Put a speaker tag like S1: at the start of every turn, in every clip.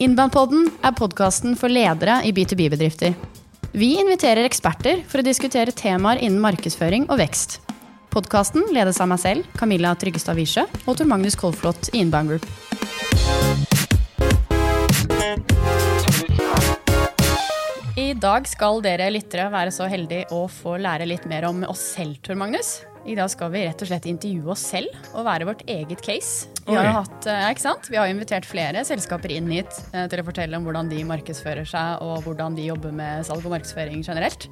S1: Innbandpodden er podkasten for ledere i B2B-bedrifter. Vi inviterer eksperter for å diskutere temaer innen markedsføring og vekst. Podkasten ledes av meg selv, Camilla Tryggestad Wiesche, og Tor Magnus Kolflot i Inbound Group. I dag skal dere lyttere være så heldige å få lære litt mer om oss selv, Tor Magnus. I dag skal vi rett og slett intervjue oss selv og være vårt eget case. Vi har, hatt, eh? Vi har invitert flere selskaper inn hit eh, til å fortelle om hvordan de markedsfører seg, og hvordan de jobber med salg og markedsføring generelt.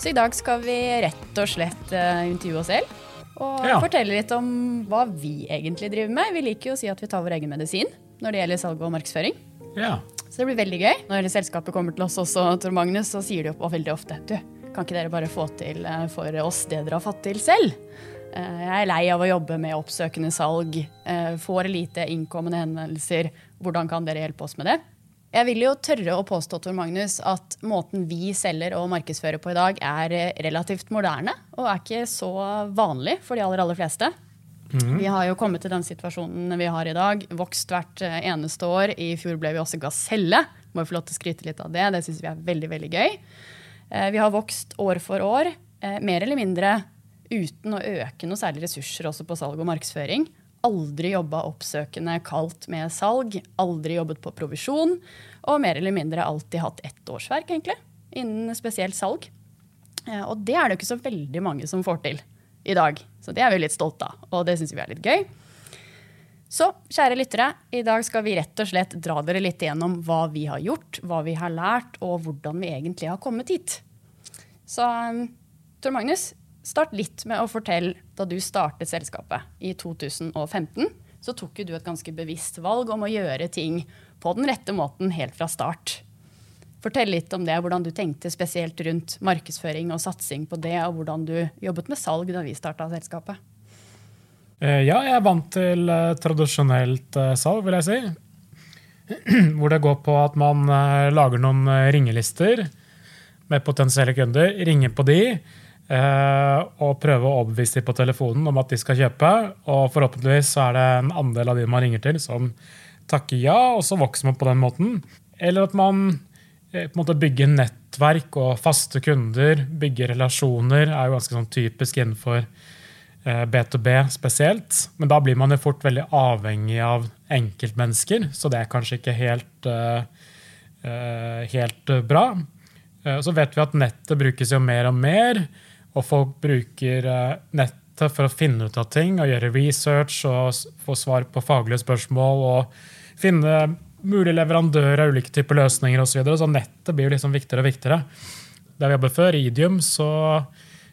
S1: Så i dag skal vi rett og slett eh, intervjue oss selv. Og ja. fortelle litt om hva vi egentlig driver med. Vi liker jo å si at vi tar vår egen medisin når det gjelder salg og markedsføring.
S2: Ja.
S1: Så det blir veldig gøy. Når selskapet kommer til oss også, Tor Magnus, så sier de opp veldig ofte du, kan ikke dere bare få til for oss det dere har fått til selv? Eh, jeg er lei av å jobbe med oppsøkende salg. Eh, får lite innkommende henvendelser. Hvordan kan dere hjelpe oss med det? Jeg vil jo tørre å påstå Tor Magnus, at måten vi selger og markedsfører på i dag, er relativt moderne og er ikke så vanlig for de aller, aller fleste. Mm. Vi har jo kommet til den situasjonen vi har i dag. Vokst hvert eneste år. I fjor ble vi også gaselle. Må få lov til å skryte litt av det. Det syns vi er veldig, veldig gøy. Eh, vi har vokst år for år, eh, mer eller mindre uten å øke noe særlig ressurser også på salg og markedsføring. Aldri jobba oppsøkende kaldt med salg, aldri jobbet på provisjon. Og mer eller mindre alltid hatt ett årsverk egentlig, innen spesielt salg. Eh, og det er det jo ikke så veldig mange som får til i dag. Så det er vi litt stolte av, og det syns vi er litt gøy. Så kjære lyttere, i dag skal vi rett og slett dra dere litt gjennom hva vi har gjort, hva vi har lært, og hvordan vi egentlig har kommet hit. Så um, Tor Magnus, start litt med å fortelle da du startet selskapet i 2015. Så tok du et ganske bevisst valg om å gjøre ting på den rette måten helt fra start. Fortell litt om det, hvordan du tenkte spesielt rundt markedsføring og satsing på det, og hvordan du jobbet med salg da vi starta selskapet.
S2: Eh, ja, jeg er vant til eh, tradisjonelt eh, salg, vil jeg si. Hvor det går på at man lager noen ringelister med potensielle kunder. Ringer på de og prøve å overbevise dem på telefonen om at de skal kjøpe. Og forhåpentligvis så er det en andel av de man ringer til, som takker ja, og så vokser man på den måten. Eller at man på en måte bygger nettverk og faste kunder, bygger relasjoner, er jo ganske sånn typisk innenfor B2B eh, spesielt. Men da blir man jo fort veldig avhengig av enkeltmennesker, så det er kanskje ikke helt, helt bra. Så vet vi at nettet brukes jo mer og mer, og folk bruker nettet for å finne ut av ting og gjøre research og få svar på faglige spørsmål og finne mulige leverandører av ulike typer løsninger osv. Så, så nettet blir jo liksom viktigere og viktigere. Der vi jobber før, Idium, så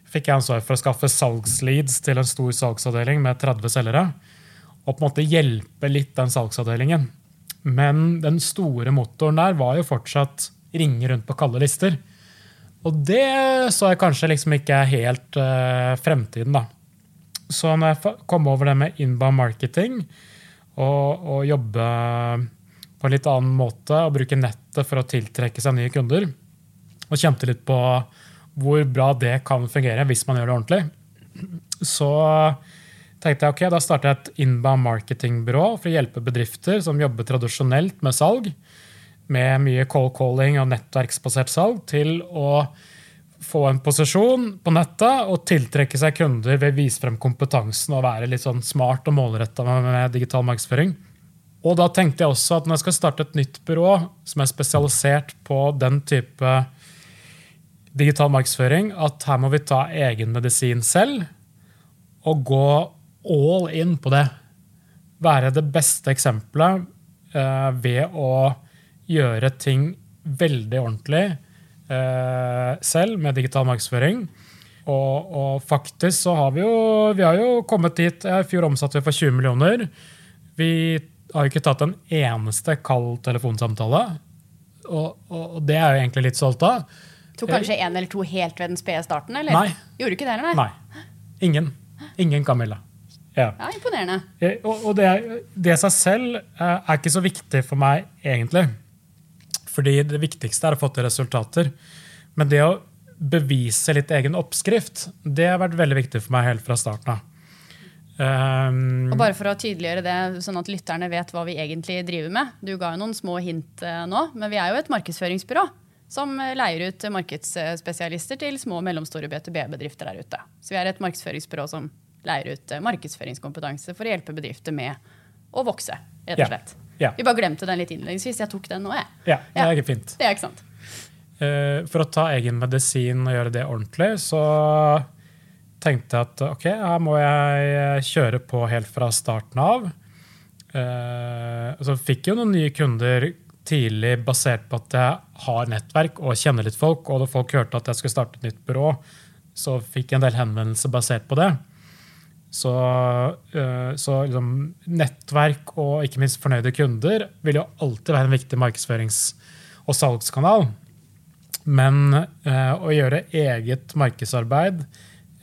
S2: fikk jeg ansvar for å skaffe salgsleads til en stor salgsavdeling med 30 selgere. Og på en måte hjelpe litt den salgsavdelingen. Men den store motoren der var jo fortsatt ringe rundt på kalde lister. Og det så jeg kanskje liksom ikke helt uh, fremtiden, da. Så når jeg kom over det med inbound marketing og, og jobbe på en litt annen måte og bruke nettet for å tiltrekke seg nye kunder, og kjente litt på hvor bra det kan fungere hvis man gjør det ordentlig. Så tenkte jeg ok, da starter jeg et inbound marketingbyrå for å hjelpe bedrifter som jobber tradisjonelt med salg, med mye cold calling og nettverksbasert salg, til å få en posisjon på nettet og tiltrekke seg kunder ved å vise frem kompetansen og være litt sånn smart og målretta med digital markedsføring. Og da tenkte jeg også at når jeg skal starte et nytt byrå som er spesialisert på den type digital markedsføring at her må vi ta egen medisin selv og gå all in på det. Være det beste eksempelet eh, ved å gjøre ting veldig ordentlig eh, selv med digital markedsføring. Og, og, faktisk så har vi jo, vi har jo kommet dit. I fjor omsatte vi for 20 millioner. Vi har jo ikke tatt en eneste kald telefonsamtale. Og, og, det er jeg egentlig litt stolt av.
S1: Tok kanskje én eller to helt ved den spede starten? eller?
S2: Nei.
S1: Gjorde du ikke det? eller?
S2: Nei. Ingen. Ingen Camilla.
S1: Ja. ja imponerende.
S2: Og, og det, det seg selv eh, er ikke så viktig for meg, egentlig. Fordi det viktigste er å få til resultater. Men det å bevise litt egen oppskrift, det har vært veldig viktig for meg helt fra starten av. Um,
S1: Og bare for å tydeliggjøre det, sånn at lytterne vet hva vi egentlig driver med. Du ga jo noen små hint eh, nå, men vi er jo et markedsføringsbyrå som eh, leier ut markedsspesialister til små og mellomstore B2B-bedrifter der ute. Så vi er et markedsføringsbyrå som leier ut eh, markedsføringskompetanse for å hjelpe bedrifter med å vokse, rett og slett.
S2: Ja.
S1: Vi bare glemte den litt innledningsvis. Jeg tok den nå, jeg.
S2: ja, det er ikke fint.
S1: Det er ikke sant.
S2: Eh, For å ta egen medisin og gjøre det ordentlig, så tenkte jeg at ok, her må jeg kjøre på helt fra starten av. Eh, Så fikk jeg jo noen nye kunder tidlig basert på at jeg har nettverk og kjenner litt folk, og da folk hørte at jeg skulle starte et nytt byrå, så fikk jeg en del henvendelser basert på det. Så, eh, så liksom, nettverk og ikke minst fornøyde kunder vil jo alltid være en viktig markedsførings- og salgskanal. Men eh, å gjøre eget markedsarbeid,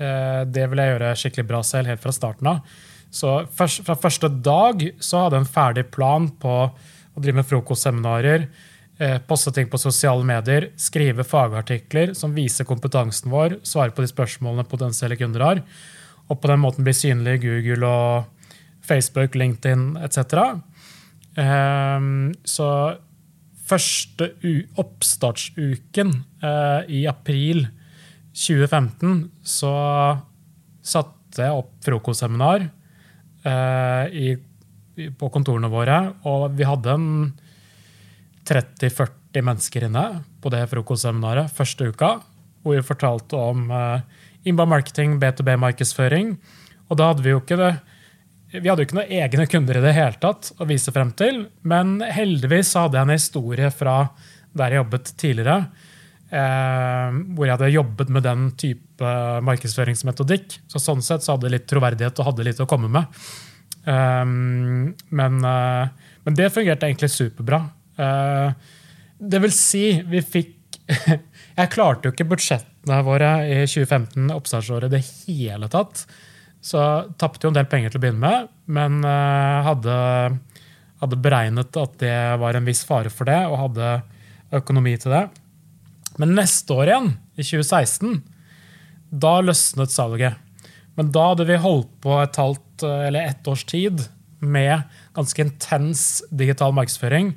S2: eh, det vil jeg gjøre skikkelig bra selv helt fra starten av. Så først, fra første dag så hadde jeg en ferdig plan på å drive med frokostseminarer, poste ting på sosiale medier, skrive fagartikler som viser kompetansen vår, svare på de spørsmålene potensielle kunder har, og på den måten bli synlig i Google og Facebook, LinkedIn etc. Ehm, så første oppstartsuken eh, i april 2015 så satte jeg opp frokostseminar eh, på kontorene våre, og vi hadde en 30-40 mennesker inne på det frokostseminaret første uka, hvor vi fortalte om eh, inbound marketing, B2B-markedsføring. Og da hadde vi jo ikke det vi hadde jo ikke noen egne kunder i det hele tatt å vise frem til, men heldigvis hadde jeg en historie fra der jeg jobbet tidligere, eh, hvor jeg hadde jobbet med den type markedsføringsmetodikk. Så sånn sett så hadde jeg litt troverdighet og hadde litt å komme med. Eh, men, eh, men det fungerte egentlig superbra. Eh, det vil si, vi fikk Jeg klarte jo ikke budsjettene jeg i 2015, oppstartsåret, i det hele tatt. Så tapte jo en del penger til å begynne med, men eh, hadde, hadde beregnet at det var en viss fare for det, og hadde økonomi til det. Men neste år igjen, i 2016, da løsnet salget. Men da hadde vi holdt på et halvt eller ett års tid med ganske intens digital markedsføring,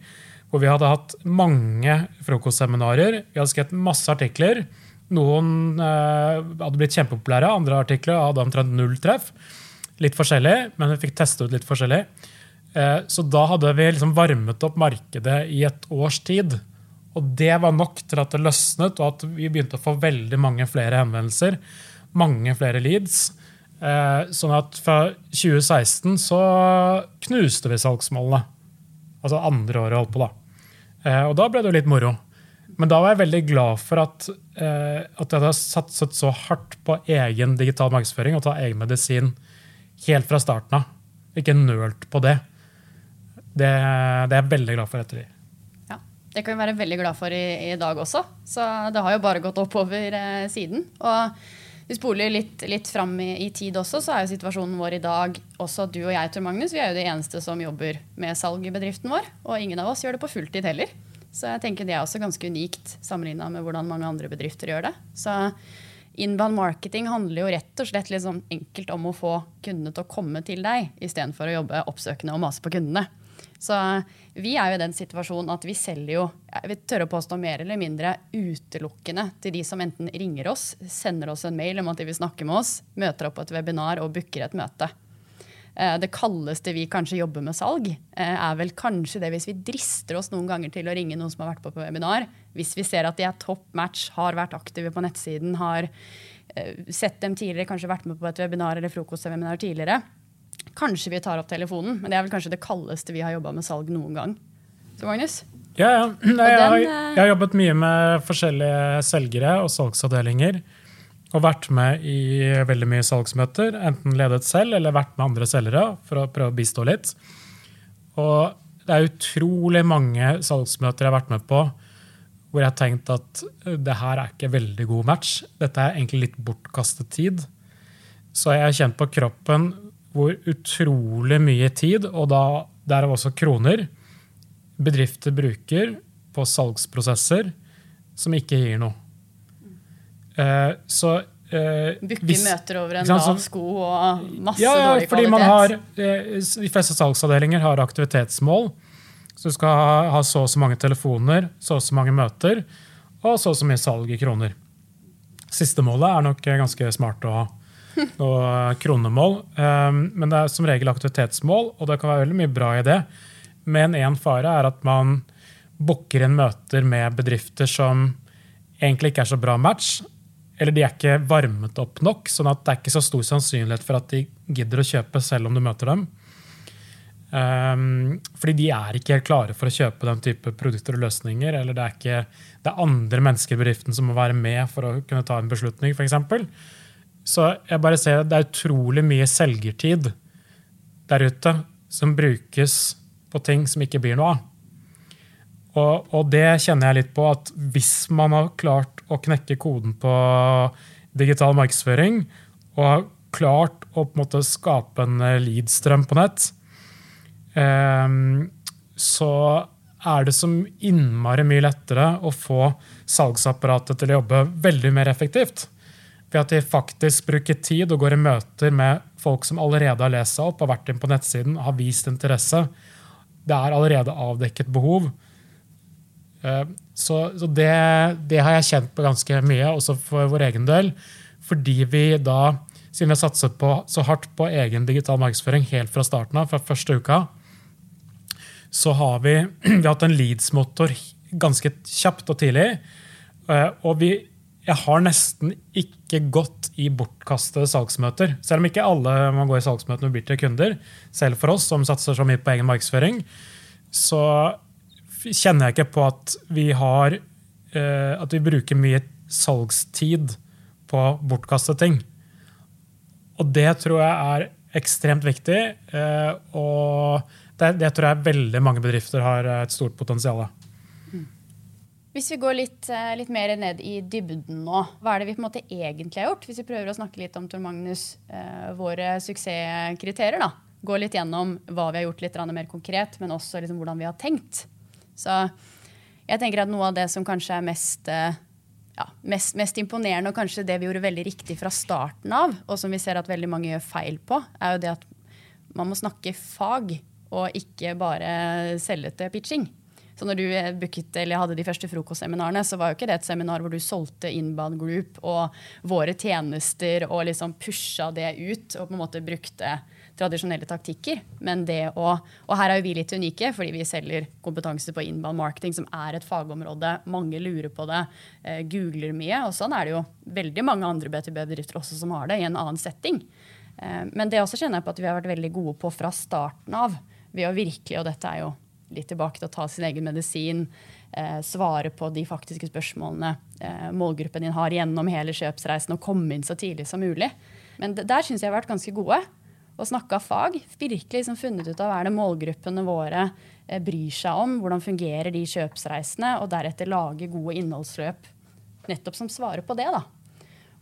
S2: hvor vi hadde hatt mange frokostseminarer, vi hadde skrevet masse artikler, noen eh, hadde blitt kjempepopulære, andre artikler hadde omtrent null treff. Litt forskjellig, men vi fikk teste ut litt forskjellig. Eh, så da hadde vi liksom varmet opp markedet i et års tid. Og det var nok til at det løsnet, og at vi begynte å få veldig mange flere henvendelser. Mange flere leads. Eh, sånn at fra 2016 så knuste vi salgsmålene. Altså andre året holdt på, da. Eh, og da ble det jo litt moro. Men da var jeg veldig glad for at, eh, at jeg hadde satset så hardt på egen digital markedsføring og ta egen medisin helt fra starten av. Ikke nølt på det. Det, det er jeg veldig glad for etter det.
S1: Ja, Det kan vi være veldig glad for i, i dag også. Så det har jo bare gått oppover eh, siden. Og vi spoler litt, litt fram i, i, tid også, så er jo situasjonen vår i dag også du og jeg, Tor Magnus, vi er jo de eneste som jobber med salg i bedriften vår. Og ingen av oss gjør det på fulltid heller. Så jeg tenker det er også ganske unikt sammenligna med hvordan mange andre bedrifter gjør det. Så inbound marketing handler jo rett og slett sånn enkelt om å få kundene til å komme til deg, istedenfor å jobbe oppsøkende og mase på kundene. Så vi er jo i den situasjonen at vi selger jo jeg vil å påstå mer eller mindre utelukkende til de som enten ringer oss, sender oss en mail om at de vil snakke med oss, møter opp på et webinar og booker et møte. Det kaldeste vi kanskje jobber med salg, er vel kanskje det hvis vi drister oss noen ganger til å ringe noen som har vært på, på webinar. Hvis vi ser at de er topp match, har vært aktive på nettsiden, har sett dem tidligere, kanskje vært med på et webinar eller frokostseminar tidligere. Kanskje vi tar opp telefonen, men det er vel kanskje det kaldeste vi har jobba med salg noen gang. Så Magnus?
S2: Ja, ja. Nei, jeg, har, jeg har jobbet mye med forskjellige selgere og salgsavdelinger. Og vært med i veldig mye salgsmøter, enten ledet selv eller vært med andre selgere for å prøve å bistå litt. Og det er utrolig mange salgsmøter jeg har vært med på hvor jeg har tenkt at det her er ikke veldig god match. Dette er egentlig litt bortkastet tid. Så jeg har kjent på kroppen hvor utrolig mye tid, og da derav også kroner, bedrifter bruker på salgsprosesser som ikke gir noe. Så eh,
S1: Booke møter over en
S2: sant,
S1: lav sko og masse
S2: ja, ja,
S1: dårlig
S2: fordi
S1: kvalitet.
S2: man har, eh, De fleste salgsavdelinger har aktivitetsmål. Så du skal ha, ha så og så mange telefoner, så og så mange møter og så og så mye salg i kroner. Siste målet er nok eh, ganske smart å ha. Og eh, kronemål. Men det er som regel aktivitetsmål, og det kan være veldig mye bra i det. Men én fare er at man booker inn møter med bedrifter som egentlig ikke er så bra match. Eller de er ikke varmet opp nok, sånn at det er ikke så stor sannsynlighet for at de gidder å kjøpe selv om du møter dem. Um, fordi de er ikke helt klare for å kjøpe den type produkter og løsninger. Eller det er, ikke, det er andre mennesker i bedriften som må være med for å kunne ta en beslutning, f.eks. Så jeg bare ser at det er utrolig mye selgertid der ute som brukes på ting som ikke blir noe av. Og, og det kjenner jeg litt på at hvis man har klart å knekke koden på digital markedsføring, og har klart å på en måte skape en lead-strøm på nett, Ehm, så er det som innmari mye lettere å få salgsapparatet til å jobbe veldig mer effektivt. Ved at de faktisk bruker tid og går i møter med folk som allerede har lest seg opp, har vært inn på nettsiden, har vist interesse. Det er allerede avdekket behov. Ehm, Så, så det, det har jeg kjent på ganske mye, også for vår egen del. Fordi vi da, siden vi har satset på, så hardt på egen digital markedsføring helt fra starten av, fra første uka, så har vi, vi har hatt en leads-motor ganske kjapt og tidlig. Eh, Og vi, jeg har nesten ikke gått i bortkastede salgsmøter. Selv om ikke alle må gå i salgsmøter med blir til kunder. Selv for oss som satser så mye på egen markedsføring, så kjenner jeg ikke på at vi har eh, at vi bruker mye salgstid på bortkastede ting. Og det tror jeg er ekstremt viktig. eh, Og det, det tror jeg veldig mange bedrifter har et stort potensial av.
S1: Hvis vi går litt, eh, litt mer ned i dybden nå, hva er det vi på en måte egentlig har gjort? Hvis vi prøver å snakke litt om Tor Magnus, eh, våre suksesskriterier. da. Gå litt gjennom hva vi har gjort litt mer konkret, men også liksom hvordan vi har tenkt. Så jeg tenker at noe av det som kanskje er mest, eh, ja, mest, mest imponerende, og kanskje det vi gjorde veldig riktig fra starten av, og som vi ser at veldig mange gjør feil på, er jo det at man må snakke fag, og ikke bare selge til pitching. Så når du eh, booket, eller hadde de første frokostseminarene, så var jo ikke det et seminar hvor du solgte Inbound Group og våre tjenester og liksom pusha det ut og på en måte brukte tradisjonelle taktikker. Men det å Og her er jo vi litt unike, fordi vi selger kompetanse på inbound marketing, som er et fagområde. Mange lurer på det, eh, googler mye. Og sånn er det jo veldig mange andre BTB-bedrifter også som har det, i en annen setting. Eh, Men det også kjenner jeg på at vi har vært veldig gode på fra starten av. Ved å virkelig, og dette er jo litt tilbake til å ta sin egen medisin, eh, svare på de faktiske spørsmålene eh, målgruppen din har gjennom hele kjøpsreisen, og komme inn så tidlig som mulig. Men der syns jeg har vært ganske gode. Og snakka fag. Virkelig liksom funnet ut av hva er det målgruppene våre eh, bryr seg om. Hvordan fungerer de kjøpsreisene, og deretter lage gode innholdsløp nettopp som svarer på det. da.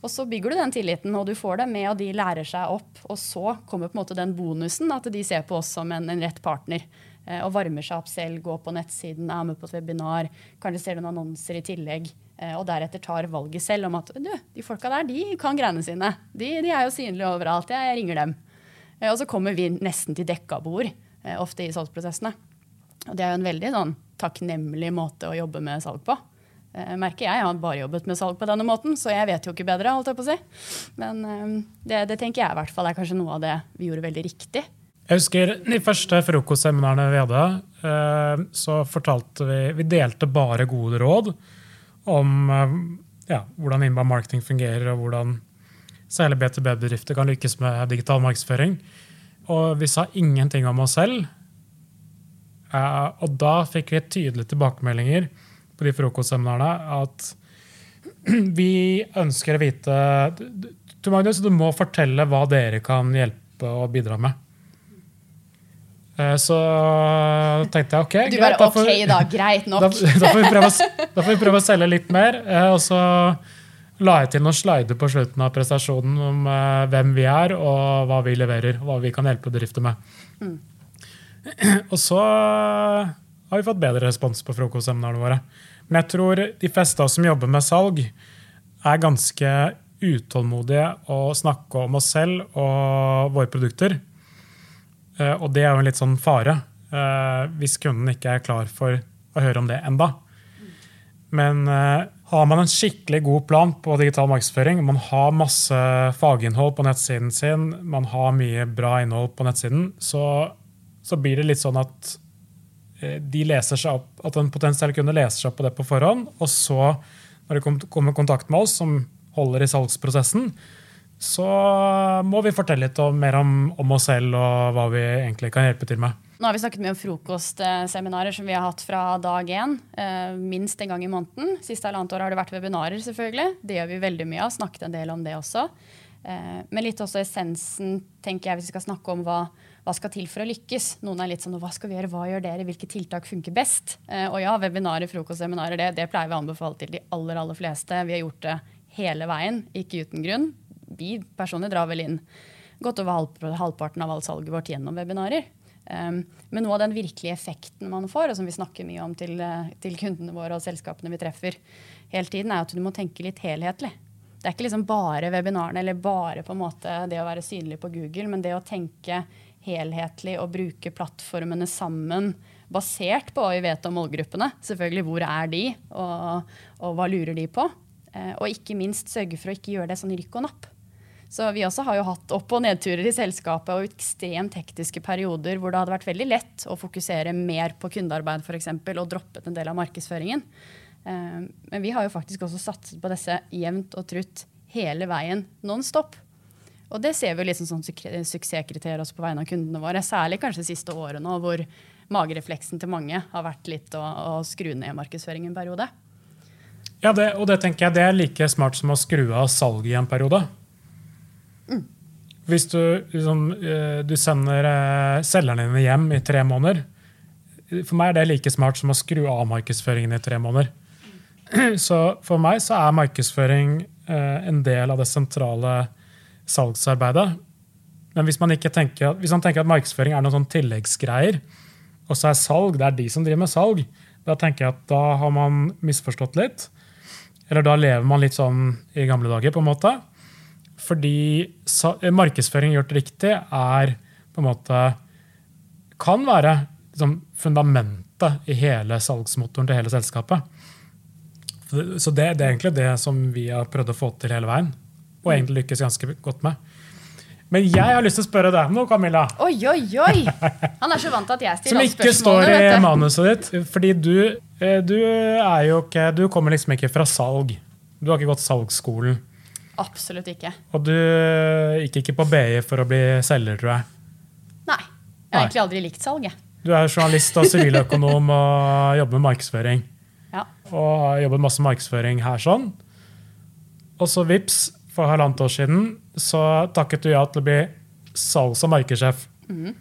S1: Og så bygger du den tilliten, og du får det med, og de lærer seg opp. Og så kommer på en måte den bonusen, at de ser på oss som en, en rett partner. Eh, og varmer seg opp selv, går på nettsiden, er med på et webinar, kanskje ser noen annonser i tillegg. eh, Og deretter tar valget selv om at du, de folka der de kan greiene sine. De, de er jo synlige overalt. Jeg ringer dem. Eh, Og så kommer vi nesten til dekka bord, eh, ofte i salgsprosessene. Og det er jo en veldig sånn, takknemlig måte å jobbe med salg på. Eh, merker jeg, jeg har bare jobbet med salg på denne måten, så jeg vet jo ikke bedre. holdt jeg på å si. Men det, det tenker jeg i hvert fall er kanskje noe av det vi gjorde veldig riktig.
S2: Jeg husker de første frokostseminarene vi hadde, så fortalte vi Vi delte bare gode råd om ja, hvordan inbound marketing fungerer, og hvordan særlig BTB-bedrifter kan lykkes med digital markedsføring. Og vi sa ingenting om oss selv. Og da fikk vi tydelige tilbakemeldinger på de frokostseminarene at vi ønsker å vite Du, Magnus, du må fortelle hva dere kan hjelpe og bidra med. Eh, Så tenkte jeg ok,
S1: Du bare
S2: greit, da får-
S1: OK, da. Greit nok.
S2: da, da, får vi prøve, da får vi prøve å selge litt mer. eh, Og så la jeg til noen slider på slutten av prestasjonen om eh, hvem vi er, og hva vi leverer, og hva vi kan hjelpe bedrifter med. Og så har vi fått bedre respons på frokostseminarene våre. Men jeg tror de fleste av oss som jobber med salg, er ganske utålmodige å snakke om oss selv og våre produkter. Eh, og det er jo en litt sånn fare eh, hvis kunden ikke er klar for å høre om det enda. Men eh, har man en skikkelig god plan på digital markedsføring, man har masse faginnhold på nettsiden sin, man har mye bra innhold på nettsiden, så, så blir det litt sånn at de leser seg opp, at en potensiell kunde leser seg opp på det på forhånd. Og så, når de kommer i kontakt med oss, som holder i salgsprosessen, så må vi fortelle litt om, mer om, om, oss selv og hva vi egentlig kan hjelpe til med.
S1: Nå har vi snakket mye om frokostseminarer som vi har hatt fra dag én. Eh, minst en gang i måneden. Siste halvannet år har det vært webinarer. selvfølgelig. Det gjør vi veldig mye av. Snakket en del om det også. Eh, men litt også essensen, tenker jeg, hvis vi skal snakke om hva, hva skal til for å lykkes. Noen er litt sånn hva skal vi gjøre, hva gjør dere, hvilke tiltak funker best? Eh, og ja, webinarer, frokostseminarer, det, det pleier vi å anbefale til de aller, aller fleste. Vi har gjort det hele veien, ikke uten grunn. Vi personlig drar vel inn godt over halvparten av alt salget vårt gjennom webinarer. Um, men noe av den virkelige effekten man får, og som vi snakker mye om til, eh, til, kundene våre og selskapene vi treffer, hele tiden, er at du må tenke litt helhetlig. Det er ikke liksom bare webinarene eller bare på en måte det å være synlig på Google, men det å tenke helhetlig og bruke plattformene sammen basert på hva vi vet om målgruppene. Selvfølgelig hvor er de, og, og hva lurer de på? Eh, og ikke minst sørge for å ikke gjøre det sånn rykk og napp. Så vi også har jo hatt opp- og nedturer i selskapet og ekstremt hektiske perioder hvor det hadde vært veldig lett å fokusere mer på kundearbeid for eksempel, og droppet en del av markedsføringen. Eh, men vi har jo faktisk også satset på disse jevnt og trutt hele veien non stop. Og det ser vi jo litt som sånn suksesskriterier også på vegne av kundene våre. Særlig kanskje de siste årene hvor magerefleksen til mange har vært litt å, å skru ned markedsføringen en periode.
S2: Ja, det, og det tenker jeg det er like smart som å skru av salget i en periode. Hvis du, liksom, eh, du sender eh, selgerne dine hjem i tre måneder For meg er det like smart som å skru av markedsføringen i tre måneder. Så for meg så er markedsføring eh, en del av det sentrale salgsarbeidet. Men hvis man, tenker, hvis man tenker at markedsføring er noen sånn tilleggsgreier, og så er salg det er de som driver med salg, da tenker jeg at da har man misforstått litt. Eller da lever man litt sånn i gamle dager, på en måte. Fordi markedsføring gjort riktig er på en måte Kan være liksom, fundamentet i hele salgsmotoren til hele selskapet. Så det, det, er egentlig det som vi har prøvd å få til hele veien. Og egentlig lykkes ganske godt med. Men jeg har lyst til å spørre deg om noe, Camilla.
S1: Oi, oi, oi! Han er så vant til at jeg stiller.
S2: Som ikke står i manuset ditt. Fordi du, eh, du, er jo ikke Du kommer liksom ikke fra salg. Du har ikke gått salgsskolen.
S1: Absolutt ikke.
S2: Og du gikk ikke på BI for å bli selger, tror jeg.
S1: Nei. Jeg har egentlig aldri likt salg. Jeg.
S2: Du er journalist og siviløkonom og jobber med markedsføring.
S1: Ja.
S2: Og har jobbet masse markedsføring her sånn. Og så vips, for halvannet år siden så takket du ja til å bli salgs- og markedssjef. Mm.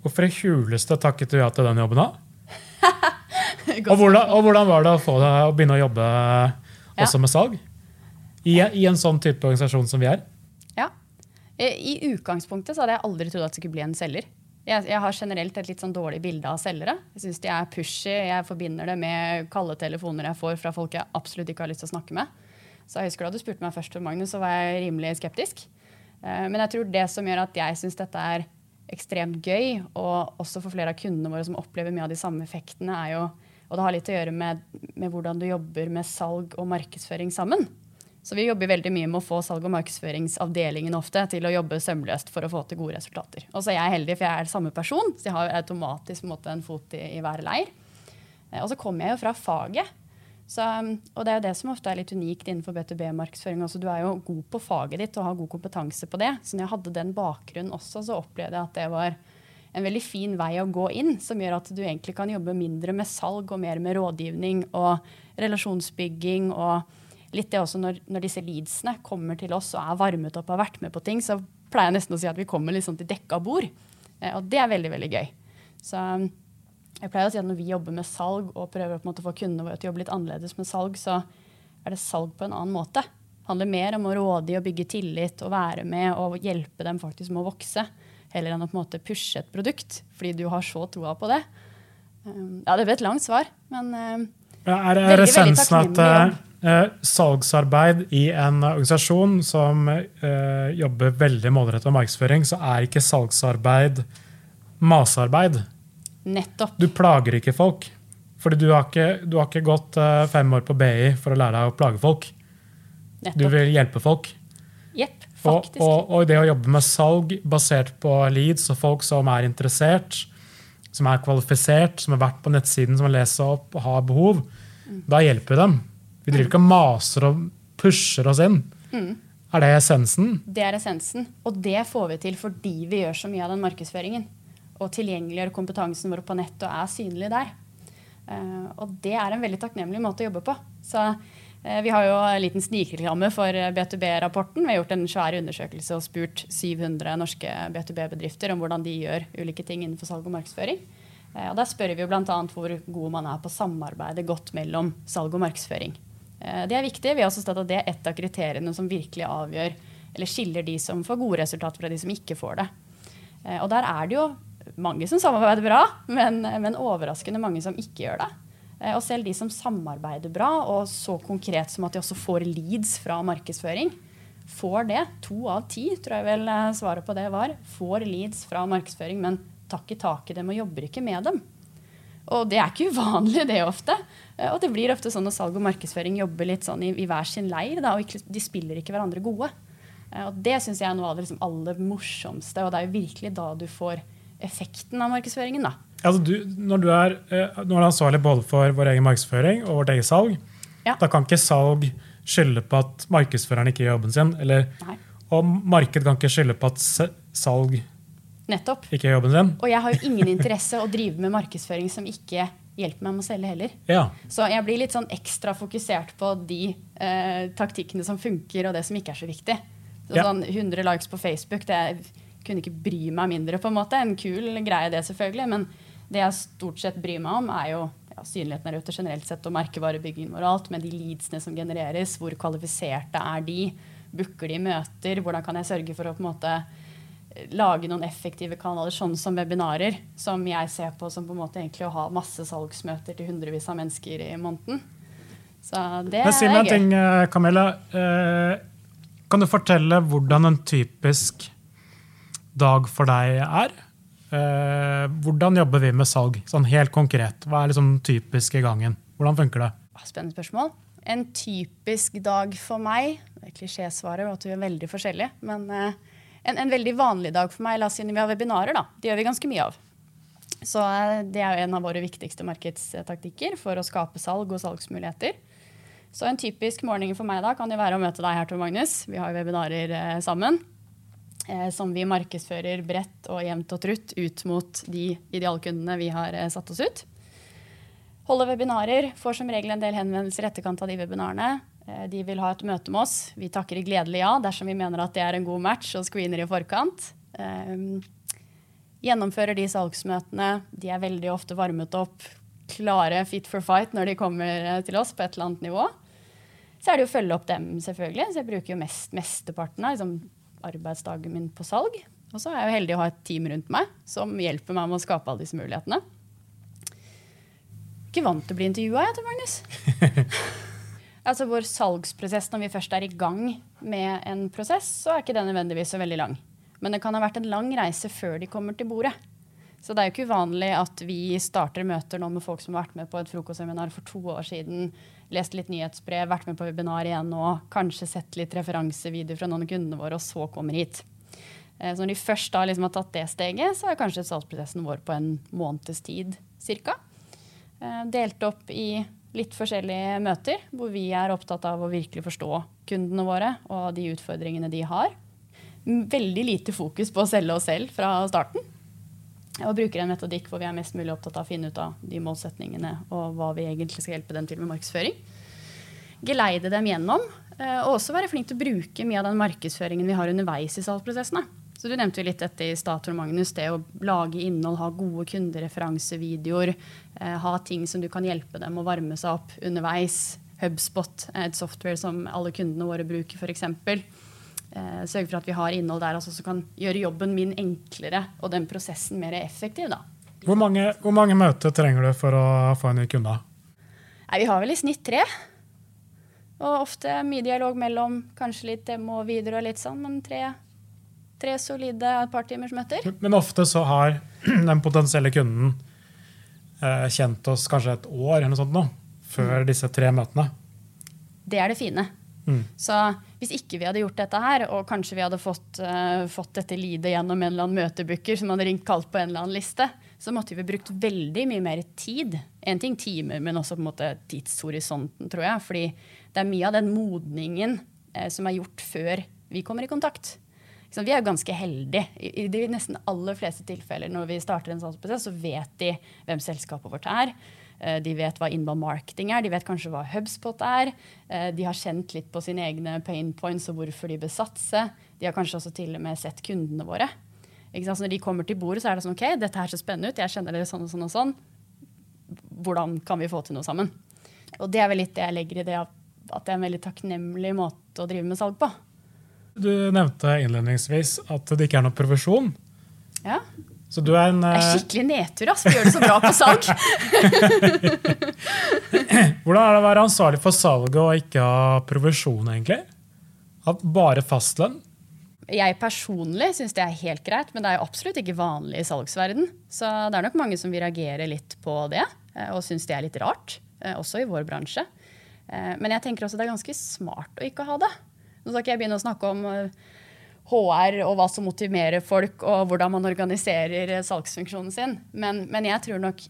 S2: Hvorfor i huleste takket du ja til den jobben, da? og, hvordan, og, hvordan, var det å få deg å begynne å jobbe også ja. med salg? I, I, en sånn type organisasjon som vi er?
S1: Ja. I utgangspunktet hadde jeg aldri trodd at det skulle bli en selger. Jeg, jeg har generelt et litt sånn dårlig bilde av selgere. Jeg syns de er pushy. Jeg forbinder det med kalde telefoner jeg får fra folk jeg absolutt ikke har lyst til å snakke med. Så jeg husker Da du spurte meg først, Magnus, så var jeg rimelig skeptisk. Eh, men jeg tror det som gjør at jeg syns dette er ekstremt gøy, og også for flere av kundene våre som opplever mye av de samme effektene, er jo Og det har litt å gjøre med, med hvordan du jobber med salg og markedsføring sammen. Så vi jobber veldig mye med å få salg- og markedsføringsavdelingen ofte til å jobbe sømløst for å få til gode resultater. Og så er jeg heldig, for jeg er samme person, så jeg har automatisk måte, en fot i, i hver leir. Eh, og så kommer jeg jo fra faget. Så, um, og det er jo det som ofte er litt unikt innenfor B2B-markedsføring. Altså, du er jo god på faget ditt og har god kompetanse på det. Så når jeg hadde den bakgrunnen også, så opplevde jeg at det var en veldig fin vei å gå inn, som gjør at du egentlig kan jobbe mindre med salg og mer med rådgivning og relasjonsbygging. og litt det også når, når disse leadsene kommer til oss og er varmet opp og har vært med på ting, så pleier jeg nesten å si at vi kommer liksom til dekka bord. Eh, og det er veldig, veldig gøy. Så um, jeg pleier å si at Når vi jobber med salg og prøver å få kundene våre til å jobbe litt annerledes med salg, så er det salg på en annen måte. Det handler mer om å råde i å bygge tillit og være med og hjelpe dem faktisk med å vokse. Heller enn å på en måte pushe et produkt fordi du har så troa på det. Um, ja, Det ble et langt svar, men ja,
S2: er, er, essensen at, Eh, salgsarbeid i en organisasjon som eh, jobber veldig målrettet med markedsføring, så er ikke salgsarbeid masearbeid.
S1: Nettopp.
S2: Du plager ikke folk. Fordi du har ikke, du har ikke gått eh, fem år på BI for å lære deg å plage folk. Du vil hjelpe folk.
S1: Jepp,
S2: Og, og, og det å jobbe med salg basert på leads og folk som er interessert, som er kvalifisert, som har vært på nettsiden, som har lest opp og har behov,
S1: Mm.
S2: da hjelper vi dem. Vi driver ikke og maser og pusher oss inn.
S1: Mm.
S2: Er det essensen?
S1: Det er essensen. Og det får vi til fordi vi gjør så mye av den markedsføringen. Og tilgjengeliggjør kompetansen vår på nett og er synlig der. Eh, og det er en veldig takknemlig måte å jobbe på. Så eh, vi har jo en liten snikreklame for eh, B2B-rapporten. Vi har gjort en svær undersøkelse og spurt 700 norske B2B-bedrifter om hvordan de gjør ulike ting innenfor salg og markedsføring. Eh, og Der spør vi jo bl.a. hvor god man er på samarbeidet godt mellom salg og markedsføring. Eh, Det er viktig. Vi har også stått at det er et av kriteriene som virkelig avgjør eller skiller de som får gode resultater fra de som ikke får det. Eh, Og der er det jo mange som samarbeider bra, men, men overraskende mange som ikke gjør det. Eh, Og selv de som samarbeider bra, og så konkret som at de også får leads fra markedsføring, får det. To av ti, tror jeg vel svaret på det var. Får leads fra markedsføring, men tar ikke tak i dem og jobber ikke med dem. Og det er ikke uvanlig, det ofte. Eh, Og det blir ofte sånn at salg og markedsføring jobber litt sånn i, i hver sin leir, da, og ikke, de spiller ikke hverandre gode. Eh, Og det syns jeg er noe av det liksom aller morsomste, og det er jo virkelig da du får effekten av markedsføringen, da.
S2: Altså du, når, du er, eh, når du er ansvarlig både for vår egen markedsføring og vårt eget salg,
S1: Ja.
S2: da kan ikke salg skylde på at markedsføreren ikke gjør jobben sin. Eller, og marked kan ikke skylde på at salg
S1: Nettopp.
S2: ikke jobben sin.
S1: Og jeg har jo ingen interesse å drive med markedsføring som ikke hjelper meg med å selge heller.
S2: Ja.
S1: Så jeg blir litt sånn ekstra fokusert på de eh, taktikkene som funker, og det som ikke er så viktig. Så
S2: Ja.
S1: sånn 100 likes på Facebook, det kunne ikke bry meg mindre, på en måte. En kul greie, det selvfølgelig. Men det jeg stort sett bryr meg om, er jo ja, synligheten der ute generelt sett, og merkevarebyggingen vår og alt, med de leadsene som genereres. Hvor kvalifiserte er de? Booker de møter? Hvordan kan jeg sørge for å på en måte lage noen effektive kanaler, sånn som webinarer, som jeg ser på som på en måte egentlig å ha masse salgsmøter til hundrevis av mennesker i måneden. Så det
S2: Men si
S1: er
S2: meg en ting, eh, Camilla. Eh, Kan du fortelle hvordan en typisk dag for deg er? Eh, Hvordan jobber vi med salg, sånn helt konkret? Hva er liksom typisk i gangen? Hvordan funker det?
S1: Ah, Spennende spørsmål. En typisk dag for meg Det er at vi er veldig forskjellige. Men en, en veldig vanlig dag for meg, la oss si når vi har webinarer, da. Det gjør vi ganske mye av. Så eh, det er en av våre viktigste markedstaktikker for å skape salg og salgsmuligheter. Så en typisk morgen for meg da kan jo være å møte deg her, Tor Magnus. Vi har webinarer eh, sammen. Eh, som vi markedsfører bredt og jevnt og trutt ut mot de idealkundene vi har eh, satt oss ut. Holder webinarer, får som regel en del henvendelser i etterkant av de webinarene. Eh, De vil ha et møte med oss. Vi takker i gledelig ja dersom vi mener at det er en god match, og screener i forkant. Eh, Gjennomfører de salgsmøtene. De er veldig ofte varmet opp, klare fit for fight når de kommer eh, til oss på et eller annet nivå. Så er det å følge opp dem, selvfølgelig. Så jeg bruker jo mest, mesteparten av liksom, arbeidsdagen min på salg. Og så er jeg jo heldig å ha et team rundt meg som hjelper meg med å skape alle disse mulighetene. Ikke vant til å bli intervjua, jeg, til Magnus. altså Vår salgsprosess når vi først er i gang med en prosess, så er ikke den nødvendigvis så veldig lang. Men det kan ha vært en lang reise før de kommer til bordet. Så det er jo ikke uvanlig at vi starter møter nå med folk som har vært med på et frokostseminar for to år siden, lest litt nyhetsbrev, vært med på webinar igjen nå, kanskje sett litt referansevideoer fra noen av kundene våre, og så kommer hit. Eh, Så når de først da liksom har tatt det steget, så er kanskje salgsprosessen vår på en måneds tid cirka. Eh, Delt opp i litt forskjellige møter, hvor vi er opptatt av å virkelig forstå kundene våre og de utfordringene de har. Veldig lite fokus på å selge oss selv fra starten. Og bruker en metodikk hvor vi er mest mulig opptatt av å finne ut av de målsetningene og hva vi egentlig skal hjelpe dem til med markedsføring. Geleide dem gjennom, eh, og også være flink til å bruke mye av den markedsføringen vi har underveis i salgsprosessene. Så Du nevnte jo litt dette i Stator Magnus, det å lage innhold, ha gode kundereferansevideoer, eh, ha ting som du kan hjelpe dem å varme seg opp underveis. Hubspot, er et software som alle kundene våre bruker, f.eks. Eh, sørge for at vi har innhold der altså, som kan gjøre jobben min enklere og den prosessen mer effektiv. Da.
S2: Hvor mange, hvor mange møter trenger du for å få en ny kunde?
S1: Nei, vi har vel i snitt tre. Og ofte mye dialog mellom kanskje litt demo og videre og litt sånn, men tre, tre solide partimers-møter.
S2: Men ofte så har den potensielle kunden eh, kjent oss kanskje et år eller noe sånt nå, før disse tre møtene.
S1: Det er det fine.
S2: Mm.
S1: Så hvis ikke vi hadde gjort dette her, og kanskje vi hadde fått, uh, fått dette lidet gjennom en eller annen møtebooker som hadde ringt kalt på en eller annen liste, så måtte vi brukt veldig mye mer tid. En ting timer, men også på en måte tidshorisonten, tror jeg. Fordi det er mye av den modningen uh, som er gjort før vi kommer i kontakt. Sant? Vi er jo ganske heldige. I, I de nesten aller fleste tilfeller når vi starter en salgsprosess, så vet de hvem selskapet vårt er. Eh, De vet hva inbound marketing er, de vet kanskje hva HubSpot er. Eh, De har kjent litt på sine egne pain points og hvorfor de bør satse. De har kanskje også til og med sett kundene våre. Når de kommer til bordet, så er det sånn OK, dette her ser spennende ut, jeg kjenner dere sånn og sånn og sånn. Hvordan kan vi få til noe sammen? Og det er vel litt det jeg legger i det at det er en veldig takknemlig måte å drive med salg på.
S2: Du nevnte innledningsvis at det ikke er noe provisjon.
S1: Ja.
S2: Så du er en
S1: Det er
S2: eh,
S1: skikkelig nedtur, ass. Vi gjør det så bra på salg.
S2: Hvordan er det å være ansvarlig for salget og ikke ha provisjon, egentlig? Ha bare fastlønn?
S1: Jeg personlig syns det er helt greit, men det er jo absolutt ikke vanlig i salgsverden. Så det er nok mange som vil reagere litt på det, eh, og syns det er litt rart. eh, Også i vår bransje. Men jeg tenker også det er ganske smart å ikke ha det. Nå skal ikke jeg begynne å snakke om eh, HR og hva som motiverer folk, og hvordan man organiserer eh, salgsfunksjonen sin. Men, men jeg tror nok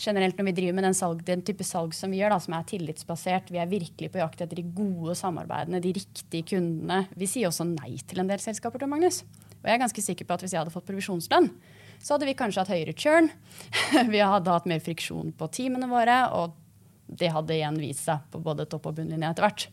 S1: generelt når vi driver med den, salg, den type salg som vi gjør, da, som er tillitsbasert, vi er virkelig på jakt etter de gode samarbeidene, de riktige kundene. Vi sier også nei til en del selskaper, Tor Magnus. Og jeg er ganske sikker på at hvis jeg hadde fått provisjonslønn, så hadde vi kanskje hatt høyere churn. vi hadde hatt mer friksjon på teamene våre, og det hadde igjen vist seg på både topp- og bunnlinje etter hvert.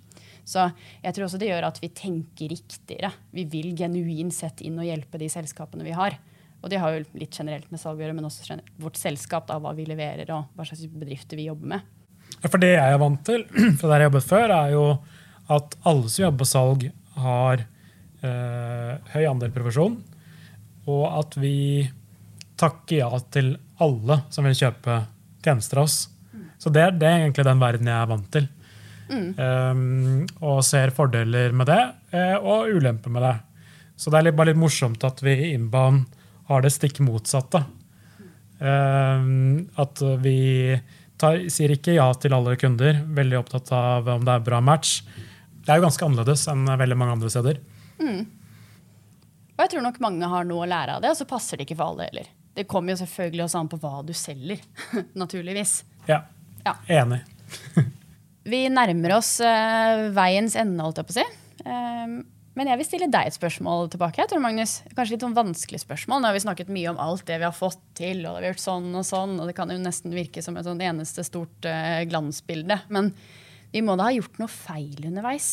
S1: Så jeg tror også det gjør at vi tenker riktigere. Vi vil genuint sett inn og hjelpe de selskapene vi har. Og det har jo litt generelt med salg å gjøre, men også vårt selskap, da, hva vi leverer og hva slags bedrifter vi jobber med.
S2: Ja, For det jeg er vant til fra der jeg jobbet før, er jo at alle som jobber på salg, har eh, høy andel profesjon, og at vi takker ja til alle som vil kjøpe tjenester av oss. Så det, det er egentlig den verden jeg er vant til. Um, og ser fordeler med det, eh, og ulemper med det. Så det er bare litt morsomt at vi i innbanen har det stikk motsatte. Um, at vi tar, sier ikke ja til alle kunder, veldig opptatt av om det er bra match. Det er jo ganske annerledes enn veldig mange andre steder.
S1: Og jeg tror nok mange har noe å lære av det, og så passer det ikke for alle heller. Det kommer jo selvfølgelig også an på hva du selger, naturligvis.
S2: Ja,
S1: Ja.
S2: enig.
S1: Vi nærmer oss eh, veiens ende, holdt jeg på å si. Ehm, men jeg vil stille deg et spørsmål tilbake. Jeg tror, Magnus. Kanskje litt sånn vanskelig spørsmål. Nå har vi snakket mye om alt det vi har fått til, og det har vi gjort sånn og sånn, og det kan jo nesten virke som et sånn eneste stort eh, glansbilde. Men vi må da ha gjort noe feil underveis?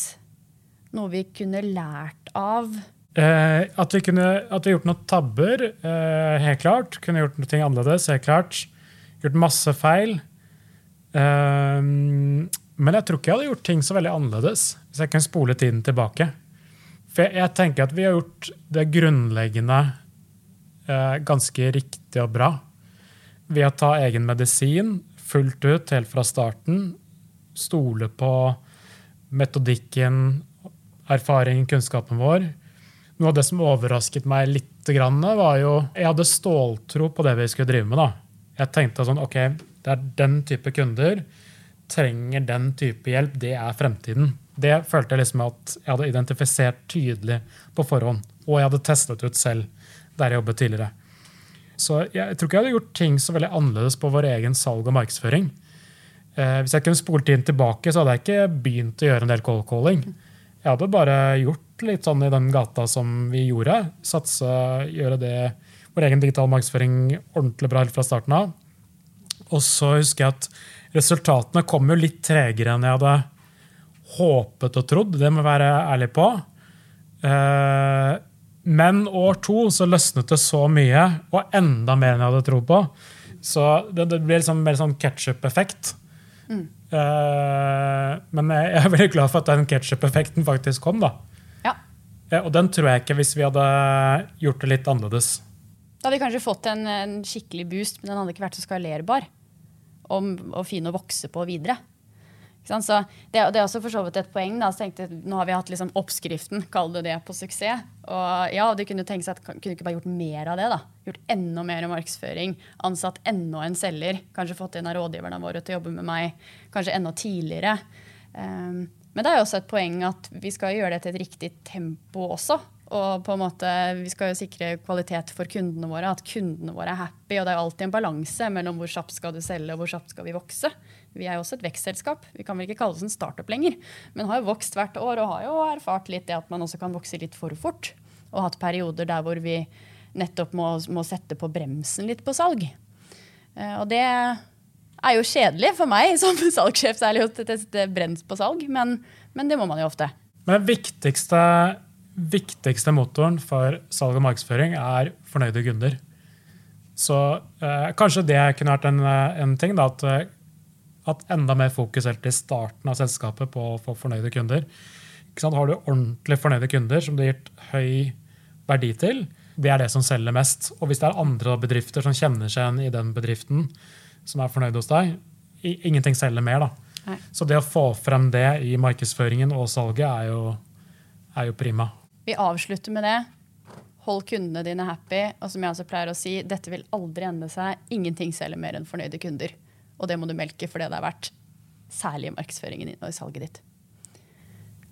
S1: Noe vi kunne lært av?
S2: Eh, at, vi kunne, at vi gjort noen tabber, eh, helt klart. Kunne gjort noe annerledes, helt klart. Gjort masse feil. Eh, men jeg tror ikke jeg hadde gjort ting så veldig annerledes hvis jeg kunne spole tiden tilbake. For jeg, jeg tenker at vi har gjort det grunnleggende eh, ganske riktig og bra. Ved å ta egen medisin fullt ut helt fra starten. Stole på metodikken, erfaringen, kunnskapen vår. Noe av det som overrasket meg litt, var jo Jeg hadde ståltro på det vi skulle drive med. da. Jeg tenkte sånn OK, det er den type kunder. Trenger den type hjelp. Det er fremtiden. Det følte jeg liksom at jeg hadde identifisert tydelig på forhånd. Og jeg hadde testet ut selv der jeg jobbet tidligere. Så jeg tror ikke jeg hadde gjort ting så veldig annerledes på vår egen salg og markedsføring. Eh, hvis jeg kunne spole tiden tilbake, så hadde jeg ikke begynt å gjøre en del cold calling. Jeg hadde bare gjort litt sånn i den gata som vi gjorde. Satse, gjøre det, vår egen digital markedsføring ordentlig bra helt fra starten av. Og så husker jeg at resultatene kom jo litt tregere enn jeg hadde håpet og trodd. Det må jeg være ærlig på. Eh, men år to så løsnet det så mye, og enda mer enn jeg hadde trodd på. Så det, det blir liksom mer sånn ketsjup-effekt. Eh, men jeg jeg er veldig glad for at den ketsjup-effekten faktisk kom. da.
S1: Ja.
S2: Eh, og den tror jeg ikke hvis vi hadde gjort det litt annerledes.
S1: Da hadde vi kanskje fått en, en skikkelig boost, men den hadde ikke vært så skalerbar. Om, og fin å vokse på videre. Så det, det, er også for så vidt et poeng. Da. Så tenkte Nå har vi hatt liksom oppskriften, kall det det, på suksess. Og ja, de kunne tenke seg at kunne ikke bare gjort mer av det. da. Gjort enda mer markedsføring. Ansatt enda en selger. Kanskje fått en av rådgiverne våre til å jobbe med meg kanskje enda tidligere. Um, men det er også et poeng at vi skal gjøre det til et riktig tempo også. Og på en måte, vi skal jo sikre kvalitet for kundene våre, at kundene våre er happy. Og det er jo alltid en balanse mellom hvor kjapt skal du selge og hvor kjapt skal vi vokse. Vi er jo også et vekstselskap. Vi kan vel ikke kalle oss en startup lenger. Men har jo vokst hvert år og har jo erfart litt det at man også kan vokse litt for fort. Og hatt perioder der hvor vi nettopp må, må sette på bremsen litt på salg. Eh, og det er jo kjedelig for meg som salgssjef særlig å teste brems på salg, men, men det må man jo ofte.
S2: Men det viktigste viktigste motoren for salg og markedsføring er fornøyde kunder. Så eh, kanskje det kunne vært en, eh, en ting. Da, at, eh, at, enda mer fokus helt i starten av selskapet på å få fornøyde kunder. Har du ordentlig fornøyde kunder som du har gitt høy verdi til, det er det som selger mest. Og hvis det er andre bedrifter som kjenner seg igjen i den bedriften, som er fornøyd hos deg, ingenting selger mer. da. Så det å få frem det i markedsføringen og salget er jo, er jo prima.
S1: Vi avslutter med det. Hold kundene dine happy. Og som jeg også pleier å si, dette vil aldri ende seg. Ingenting selger mer enn fornøyde kunder. Og det må du melke for det det er verdt. Særlig i markedsføringen din og i salget ditt.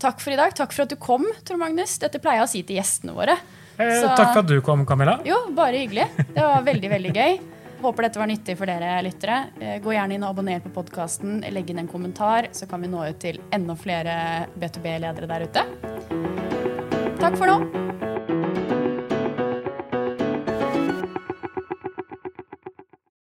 S1: Takk for i dag. Takk for at du kom, Tor Magnus. Dette pleier jeg å si til gjestene våre.
S2: Eh, Så, takk for at du kom, Camilla.
S1: Jo, bare hyggelig. Det var veldig, veldig gøy. Håper dette var nyttig for dere lyttere. Eh, gå gjerne inn og abonner på podkasten. Legg inn en kommentar, så kan vi nå ut til enda flere B2B-ledere der ute. Takk for nå.